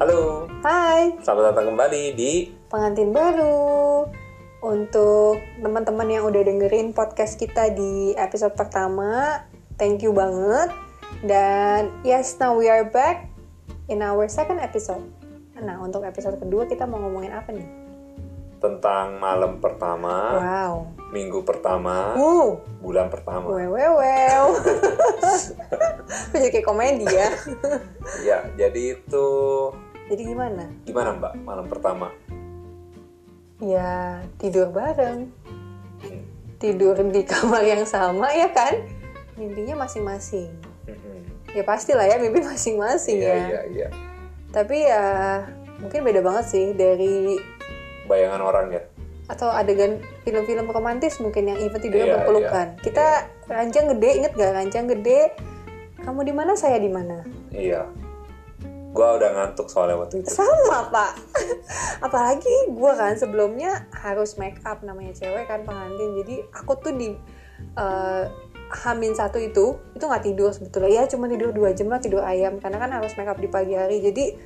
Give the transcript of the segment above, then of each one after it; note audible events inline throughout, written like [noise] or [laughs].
Halo, Hai, selamat datang kembali di pengantin baru. Untuk teman-teman yang udah dengerin podcast kita di episode pertama, thank you banget. Dan yes, now we are back in our second episode. Nah, untuk episode kedua kita mau ngomongin apa nih? tentang malam pertama, Wow. minggu pertama, Uh, bulan pertama. Kok [laughs] jadi kayak komedi ya? [laughs] Ya, jadi itu Jadi gimana? gimana Mbak malam pertama? Ya, tidur bareng. Hmm. Tidur di kamar yang sama ya kan? Mimpinya masing-masing. Mm-mm. Ya pastilah ya mimpi masing-masing Iya, ya. iya, iya. Tapi ya mungkin beda banget sih dari Bayangan orang ya. atau adegan film-film romantis mungkin yang even tidurnya Iya, berpelukan. iya, Kita ranjang gede, inget gak ranjang gede? Kamu di mana, saya di mana? Iya. Gua udah ngantuk soalnya waktu itu. Sama pak. [laughs] Apalagi gue kan sebelumnya harus make up namanya cewek kan pengantin. Jadi aku tuh di eh, Hamin satu itu itu nggak tidur sebetulnya ya cuma tidur dua jam lah tidur ayam karena kan harus make up di pagi hari jadi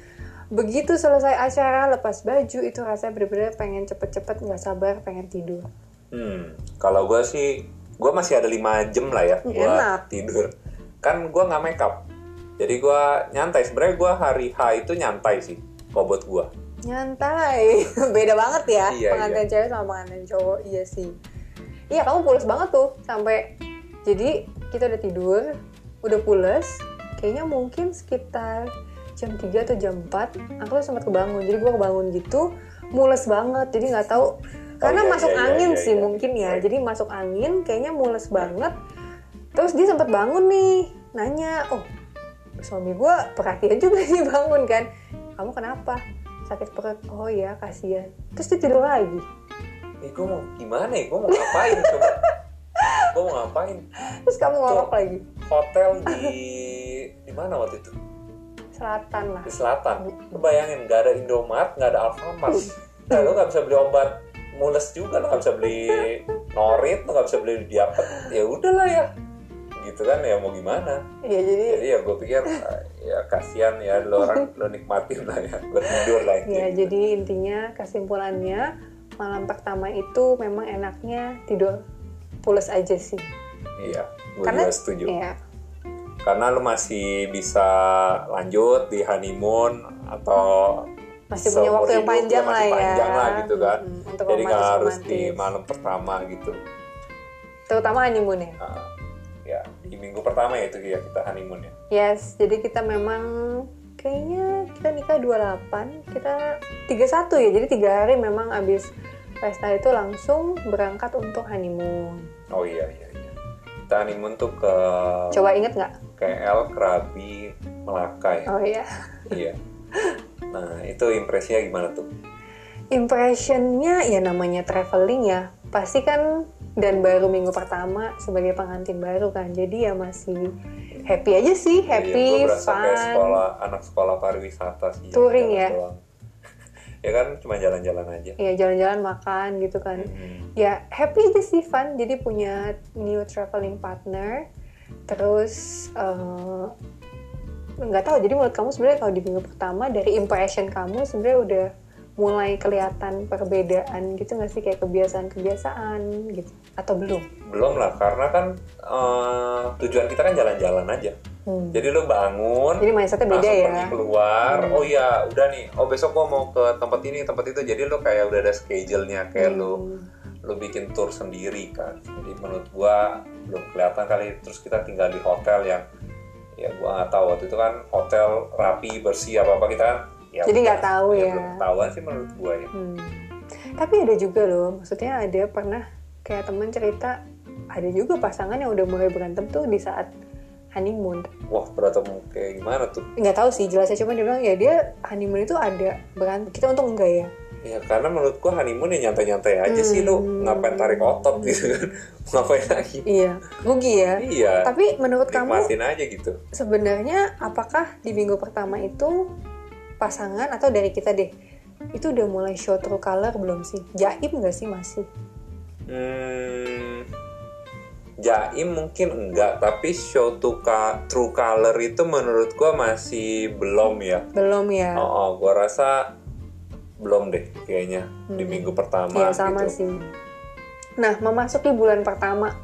begitu selesai acara lepas baju itu rasanya bener-bener pengen cepet-cepet nggak sabar pengen tidur Hmm, kalau gue sih, gue masih ada lima jam lah ya, gue Enak. tidur. Kan gue nggak make up, jadi gue nyantai. Sebenarnya gue hari H itu nyantai sih, buat gue. nyantai? [laughs] Beda banget ya Iya, pengantin cewek sama pengantin cowok. Iya sih. Iya kamu pulas banget tuh sampai jadi kita udah tidur udah pulas kayaknya mungkin sekitar jam 3 atau jam 4 aku tuh sempat kebangun. Jadi gua kebangun gitu mules banget. Jadi nggak tahu karena iya, masuk iya, iya, angin iya, sih iya. mungkin ya. Jadi masuk angin kayaknya mules banget. Terus dia sempat bangun nih nanya oh suami gue perhatian juga [laughs] sih bangun kan kamu kenapa sakit perut oh ya kasihan terus dia tidur lagi Eh, gue mau gimana ya? Gue mau ngapain coba? gue mau ngapain? terus kamu ngorok lagi Hotel di di mana waktu itu? selatan lah Di selatan. Lu bayangin, nggak ada Indomart, nggak ada Alfamart. Nah, lu nggak bisa beli obat mules juga, lu nggak bisa beli Norit, lu nggak bisa beli Diapet. Ya udahlah ya. Gitu kan ya mau gimana? iya jadi Jadi ya gue pikir ya kasihan ya lo orang [laughs] lo nikmatin lah ya, gue tidur lah ya intinya. jadi intinya kesimpulannya malam pertama itu memang enaknya tidur pules aja sih Iya, gue karena juga setuju. ya Karena lo masih bisa lanjut di honeymoon atau masih punya waktu yang panjang ya masih lah ya panjang lah gitu kan. Untuk Jadi nggak harus romantis di malam pertama gitu. terutama honeymoon ya ya di minggu pertama ya itu ya kita honeymoon ya. Yes, jadi kita memang kayaknya kita nikah 28, kita 31 ya. Jadi tiga hari memang abis pesta itu langsung berangkat untuk honeymoon. Oh iya iya iya. Kita honeymoon tuh ke Coba inget nggak? KL, Krabi, Melaka ya. Oh iya. Iya. Nah itu impresinya gimana tuh? Impressionnya ya namanya traveling ya. Pasti kan dan baru minggu pertama sebagai pengantin baru kan. Jadi ya masih happy aja sih, happy, Iya, berasa kayak fun. sekolah anak sekolah pariwisata sih. Touring ya? [laughs] ya kan cuma jalan-jalan aja. Ya jalan-jalan makan gitu kan. Hmm. ya happy aja sih fun jadi punya new traveling partner terus eh, nggak tahu jadi menurut kamu sebenarnya kalau di minggu pertama dari impression kamu sebenarnya udah mulai kelihatan perbedaan gitu nggak sih kayak kebiasaan-kebiasaan gitu atau belum? Belum lah karena kan eh, tujuan kita kan jalan-jalan aja. Hmm. Jadi lu bangun, Jadi mindsetnya beda ya. pergi keluar. Oh iya, udah nih. Oh besok gua mau ke tempat ini, tempat itu. Jadi lu kayak udah ada schedule-nya, kayak lu Hmm. lu bikin tour sendiri kan. Jadi menurut gua belum kelihatan kali. Terus kita tinggal di hotel yang ya gua nggak tahu waktu itu kan hotel rapi bersih apa apa kita kan. Ya Jadi nggak tahu ya. Belum ketahuan sih menurut gua ya. Hmm. Tapi ada juga loh, maksudnya ada pernah kayak temen cerita ada juga pasangan yang udah mulai berantem tuh di saat honeymoon. Wah berantem kayak gimana tuh? nggak tahu sih jelasnya cuma dia bilang ya dia honeymoon itu ada berantem kita untung enggak ya Ya karena menurut gua honeymoon ya nyantai-nyantai aja sih lu Hmm. ngapain tarik otot gitu kan. [laughs] ngapain lagi? iya rugi ya Iya. tapi menurut kamu nikmatin aja gitu. sebenarnya apakah di minggu pertama itu pasangan atau dari kita deh itu udah mulai show true color belum sih jaim nggak sih masih Hmm, Jaim mungkin enggak, tapi show to Ka- True Color itu menurut gua masih belum ya. belum ya Oh, oh, gua rasa belum deh kayaknya di minggu pertama Iya sama gitu. sih. Nah, memasuki bulan pertama,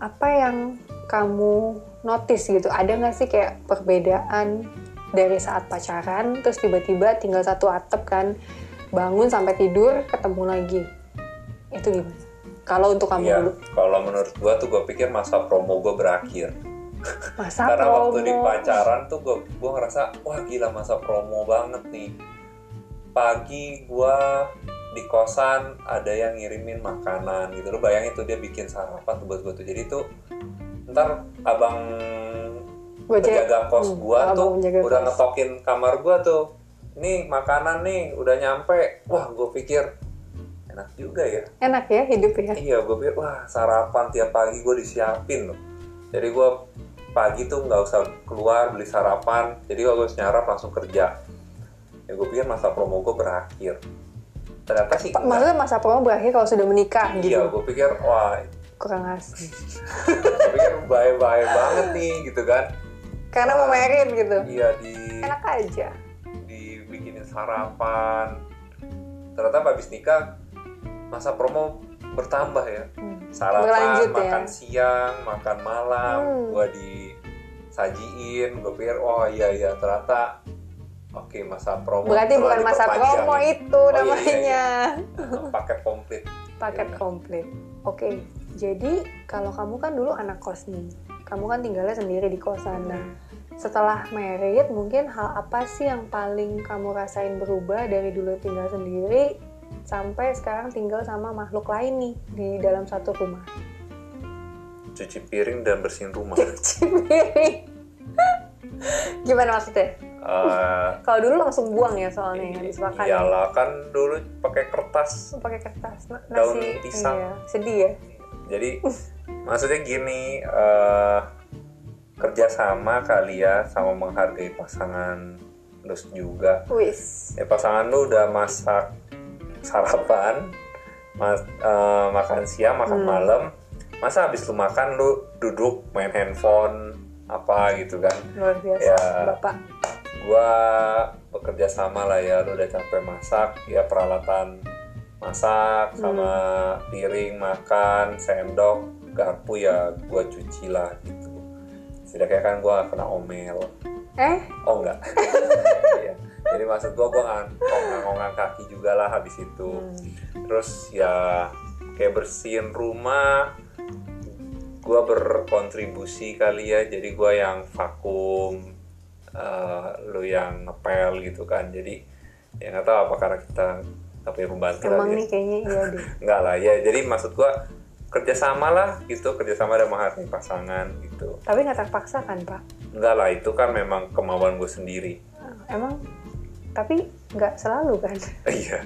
apa yang kamu notice gitu? Ada nggak sih kayak perbedaan dari saat pacaran, terus tiba-tiba tinggal satu atap kan, bangun sampai tidur, ketemu lagi. Itu gimana? Kalau untuk kamu dulu, kalau menurut gua tuh gua pikir masa promo gua berakhir. masa [laughs] Karena promo, waktu di pacaran tuh gua gua ngerasa wah gila masa promo banget nih. Pagi gua di kosan ada yang ngirimin makanan gitu. Lu bayangin tuh dia bikin sarapan tuh buat gua tuh. Jadi tuh ntar abang. Penjaga kos Hmm, gua tuh penjaga udah kos. ngetokin kamar gua tuh. Nih makanan nih udah nyampe. Wah, gua pikir enak juga ya. Enak ya hidup ya? Iya, gue pikir wah sarapan tiap pagi gue disiapin loh. Jadi gue pagi tuh nggak usah keluar beli sarapan, jadi gue harus nyarap langsung kerja. Ya gue pikir masa promo gue berakhir. Ternyata sih. Maksudnya masa promo berakhir kalau sudah menikah gitu? Iya, gue pikir wah, Kurang asli. [laughs] gue pikir bahaya-bahaya banget nih gitu kan. Karena mau merit gitu. Iya di Enak aja. dibikinin sarapan. Ternyata habis nikah masa promo bertambah ya. Hmm. sarapan, Berlanjut ya. makan siang, makan malam, Hmm. gua disajiin, gue pikir oh iya iya ternyata oke masa promo. Berarti bukan masa promo ya. itu Oh, iya, iya, namanya. iya. Paket komplit. Paket Iya. komplit. Oke, jadi kalau kamu kan dulu anak kos nih, kamu kan tinggalnya sendiri di kosan. Nah, setelah merit, mungkin hal apa sih yang paling kamu rasain berubah dari dulu tinggal sendiri sampai sekarang tinggal sama makhluk lain nih di dalam satu rumah? Cuci piring dan bersihin rumah. [laughs] Cuci piring. Gimana maksudnya? Eh, Kalau dulu langsung buang ya soalnya yang habis makan. ya? iyalah kan dulu pakai kertas. pakai kertas Na- Daun nasi pisang. iya, sedih ya Jadi [laughs] maksudnya gini, eh kerjasama kali ya sama menghargai pasangan lu juga. wis ya pasangan lu udah masak sarapan mas, eh, makan siang makan Hmm. malam masa habis lu makan lu duduk main handphone apa gitu kan luar biasa Ya. bapak gua bekerja sama lah ya lu udah capek masak ya peralatan masak sama piring makan sendok garpu ya gua cuci lah gitu setidaknya kan gua kena omel eh Oh enggak. [laughs] Iya. Jadi maksud gua nggak ngongong kaki juga lah habis itu. hmm. Terus ya kayak bersihin rumah gua berkontribusi kali ya. Jadi gua yang vakum eh, lu yang ngepel gitu kan. Jadi ya nggak tahu apa karena kita nggak punya pembantu emang ya. nih kayaknya iya deh [laughs] Enggak lah ya. Jadi maksud gua kerjasama lah gitu kerjasama dan menghargai pasangan gitu. Tapi nggak terpaksa kan pak? Enggak lah itu kan memang kemauan gue sendiri. Emang? Tapi nggak selalu kan? [laughs] Iya.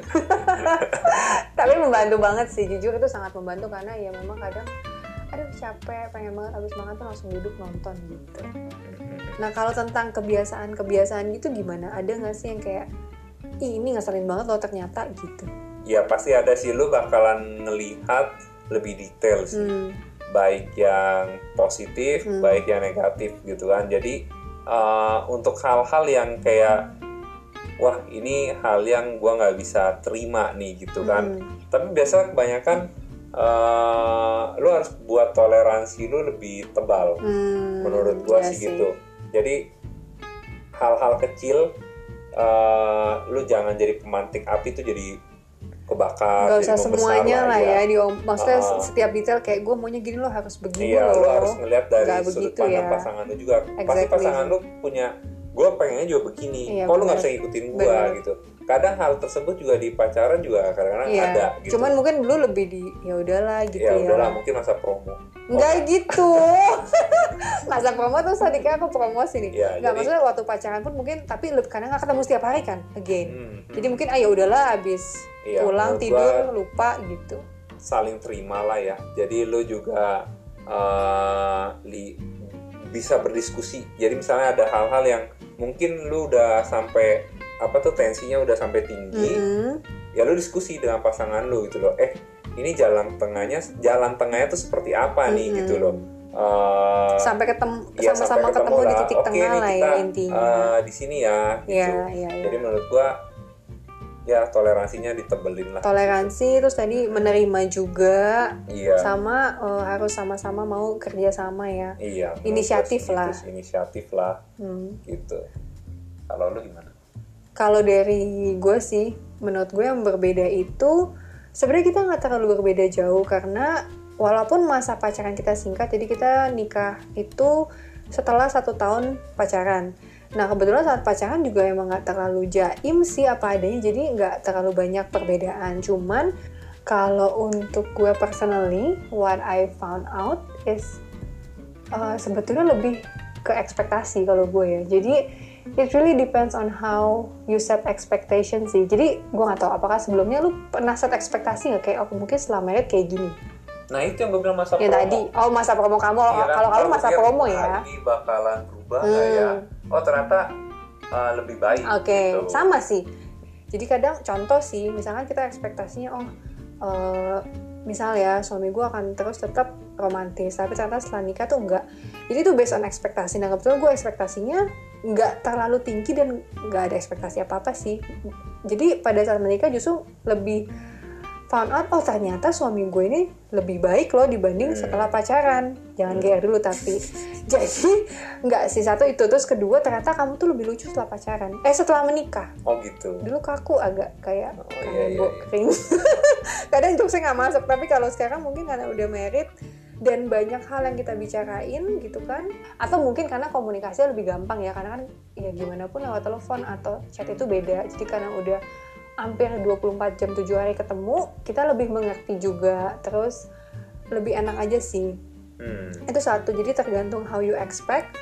[laughs] Tapi membantu banget sih. Jujur itu sangat membantu karena ya memang kadang aduh capek pengen banget habis makan tuh langsung duduk nonton gitu. Nah kalau tentang kebiasaan-kebiasaan gitu gimana? Ada nggak sih yang kayak Ih, ini ngeselin banget loh ternyata gitu? Ya pasti ada sih. Lu bakalan ngelihat lebih detail sih hmm. baik yang positif Hmm. baik yang negatif gitu kan jadi eh, untuk hal-hal yang kayak wah ini hal yang gua nggak bisa terima nih gitu kan Hmm. tapi biasa kebanyakan eh, lu harus buat toleransi lu lebih tebal Hmm, menurut gua iya sih gitu jadi hal-hal kecil eh, lu jangan jadi pemantik api tuh jadi kebakar Gak jadi usah semuanya lah ya, di maksudnya Ah. setiap detail kayak gue maunya gini loh harus begini Iya, loh. lu harus ngeliat dari Nggak sudut begitu pandang ya. pasangan lu juga. Pasti Exactly. pasangan lu punya, gue pengennya juga begini. Iya, Kok lu nggak bisa ngikutin gue gitu. Kadang hal tersebut juga di pacaran juga kadang-kadang Iya. ada gitu. Cuman mungkin dulu lebih di ya udahlah gitu ya ya. udahlah mungkin masa promo. Enggak gitu. [laughs] Masa promo tuh sedikit aku promosi nih. Iya, Enggak jadi- maksudnya waktu pacaran pun mungkin tapi lebih karena nggak ketemu setiap hari kan again. Hmm, hmm. Jadi mungkin ayo udahlah habis Iya, pulang tidur lupa gitu. saling terima lah ya. Jadi lu juga eh, li- bisa berdiskusi. Jadi misalnya ada hal-hal yang mungkin lu udah sampai apa tuh tensinya udah sampai tinggi. Mm-mm. ya lu diskusi dengan pasangan lu gitu loh eh ini jalan tengahnya jalan tengahnya tuh seperti apa nih Mm-mm. gitu loh Eh, sampai ketemu ya, sama-sama sampai ketemu di titik Oke, tengah lah ya intinya eh, di sini ya gitu. Iya, iya, iya. jadi menurut gua ya toleransinya ditebelin lah toleransi terus tadi menerima juga iya sama eh, harus sama-sama mau kerja sama ya iya Inisiatif sih lah. gitu, inisiatif lah Hmm. gitu kalau lu gimana Kalau dari gue sih, menurut gue yang berbeda itu sebenarnya kita nggak terlalu berbeda jauh karena walaupun masa pacaran kita singkat, jadi kita nikah itu setelah satu tahun pacaran. Nah kebetulan saat pacaran juga emang nggak terlalu jaim sih apa adanya, jadi nggak terlalu banyak perbedaan. Cuman kalau untuk gue personally, what I found out is uh, sebetulnya lebih ke ekspektasi kalau gue ya. Jadi it really depends on how you set expectation sih. Jadi gue nggak tahu apakah sebelumnya lu pernah set ekspektasi nggak kayak oh mungkin setelah married kayak gini. nah itu yang gue bilang masa Yang promo tadi oh masa promo kamu Kira- kalau kamu masa promo "Ah, ya. ini bakalan berubah ya Hmm. oh ternyata uh, lebih baik Oke, gitu. sama sih. Jadi kadang contoh sih, misalkan kita ekspektasinya oh eh, misal ya suami gue akan terus tetap romantis, tapi ternyata setelah nikah tuh enggak. Jadi itu based on ekspektasi. Nah kebetulan gue ekspektasinya nggak terlalu tinggi dan nggak ada ekspektasi apa apa sih. Jadi pada saat menikah justru lebih found out oh ternyata suami gue ini lebih baik loh dibanding Hmm. setelah pacaran. Jangan GR dulu tapi [laughs] jadi nggak sih satu itu. Terus kedua ternyata kamu tuh lebih lucu setelah pacaran. Eh setelah menikah. Oh gitu. Dulu kaku agak kayak Oh, kayak iya, iya, iya. kering [laughs] kadang jokesnya nggak masuk tapi kalau sekarang mungkin karena udah married dan banyak hal yang kita bicarain gitu kan. Atau mungkin karena komunikasinya lebih gampang ya karena kan ya gimana pun lewat telepon atau chat itu beda. Jadi karena udah hampir 24 jam 7 hari ketemu kita lebih mengerti juga. Terus lebih enak aja sih. Hmm. itu satu. Jadi tergantung how you expect.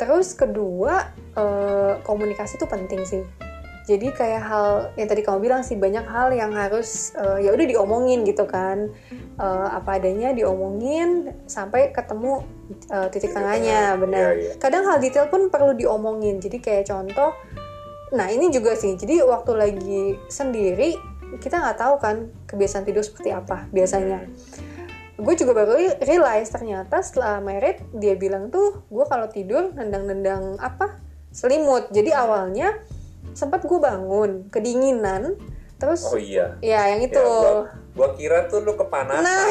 Terus kedua eh, komunikasi itu penting sih jadi kayak hal yang tadi kamu bilang sih banyak hal yang harus eh, ya udah diomongin gitu kan. Eh, apa adanya diomongin sampai ketemu eh, titik tengahnya tengah, benar. iya, iya. kadang hal detail pun perlu diomongin. Jadi kayak contoh nah ini juga sih. Jadi waktu lagi sendiri kita nggak tahu kan kebiasaan tidur seperti apa biasanya. Gue juga baru realize ternyata setelah married dia bilang tuh gue kalau tidur nendang-nendang apa? Selimut. Jadi awalnya sempat gue bangun kedinginan terus oh iya ya yang itu Ya, gua, gua kira tuh lu kepanasan Nah.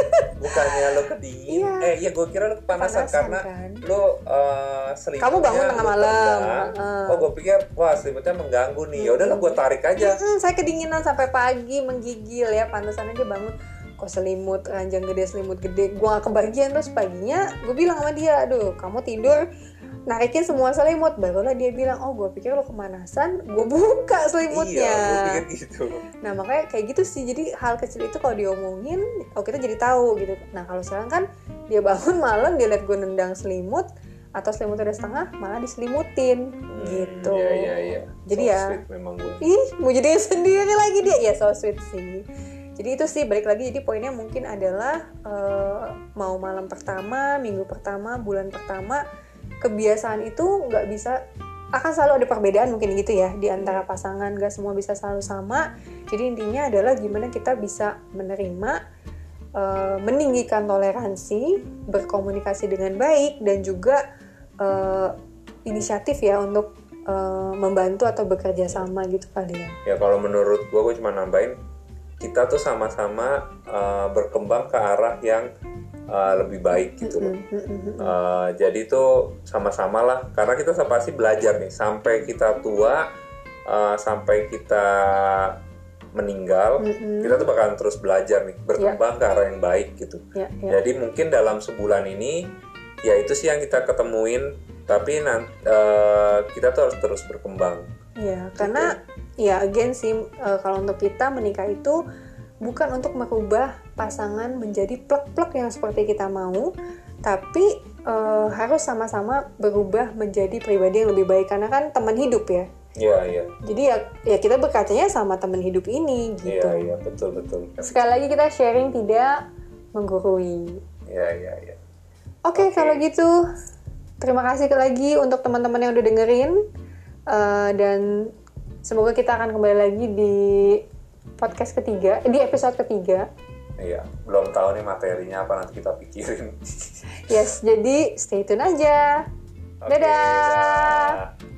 [laughs] bukannya lu kedingin Iya. eh iya gua kira lu kepanasan Kepanasan, karena kan. lu uh, selimutnya Kamu bangun tengah malam. Heeh. oh gua pikir wah selimutnya mengganggu nih ya udahlah gua tarik aja "Mm, saya kedinginan sampai pagi menggigil ya pantesan aja bangun kok selimut ranjang gede selimut gede gue gak kebagian terus paginya gue bilang sama dia aduh kamu tidur narikin semua selimut. Barulah dia bilang oh gue pikir lo kemanasan? Gue buka selimutnya. Iya gua pikir gitu. Nah makanya kayak gitu sih. Jadi hal kecil itu kalau diomongin oh kita jadi tahu gitu. Nah kalau sekarang kan dia bangun malam dia lihat gue nendang selimut atau selimut udah setengah malah diselimutin. Hmm, gitu. iya iya iya. Jadi So ya- sweet memang gua. Ih mau jadi sendiri lagi dia. Ya so sweet sih. Jadi itu sih balik lagi. Jadi poinnya mungkin adalah eh, mau malam pertama, minggu pertama, bulan pertama kebiasaan itu nggak bisa akan selalu ada perbedaan mungkin gitu ya di antara pasangan gak semua bisa selalu sama. Jadi intinya adalah gimana kita bisa menerima eh, meninggikan toleransi, berkomunikasi dengan baik dan juga eh, inisiatif ya untuk eh, membantu atau bekerja sama gitu kali ya. ya kalau menurut gua gua cuma nambahin kita tuh sama-sama berkembang ke arah yang uh, lebih baik gitu. Loh mm. Uh, jadi itu sama-sama lah. Karena kita pasti belajar nih. Sampai kita tua uh, sampai kita meninggal Mm-mm. kita tuh bakalan terus belajar nih. Berkembang ke arah yang baik gitu. Ya, ya. jadi mungkin dalam sebulan ini ya itu sih yang kita ketemuin. Tapi nanti kita tuh harus terus berkembang. Ya, karena ya again sih eh, kalau untuk kita menikah itu bukan untuk merubah pasangan menjadi plek-plek yang seperti kita mau, tapi eh, harus sama-sama berubah menjadi pribadi yang lebih baik karena kan teman hidup ya. Iya iya Jadi ya ya kita berkacanya sama teman hidup ini gitu. iya iya betul betul Sekali lagi kita sharing tidak menggurui. iya iya iya Oke, Oke. kalau gitu terima kasih lagi untuk teman-teman yang udah dengerin Eh, dan semoga kita akan kembali lagi di podcast ketiga, di episode ketiga. Iya, belum tahu nih materinya apa nanti kita pikirin. Yes, jadi stay tune aja. Oke, Dadah. dah.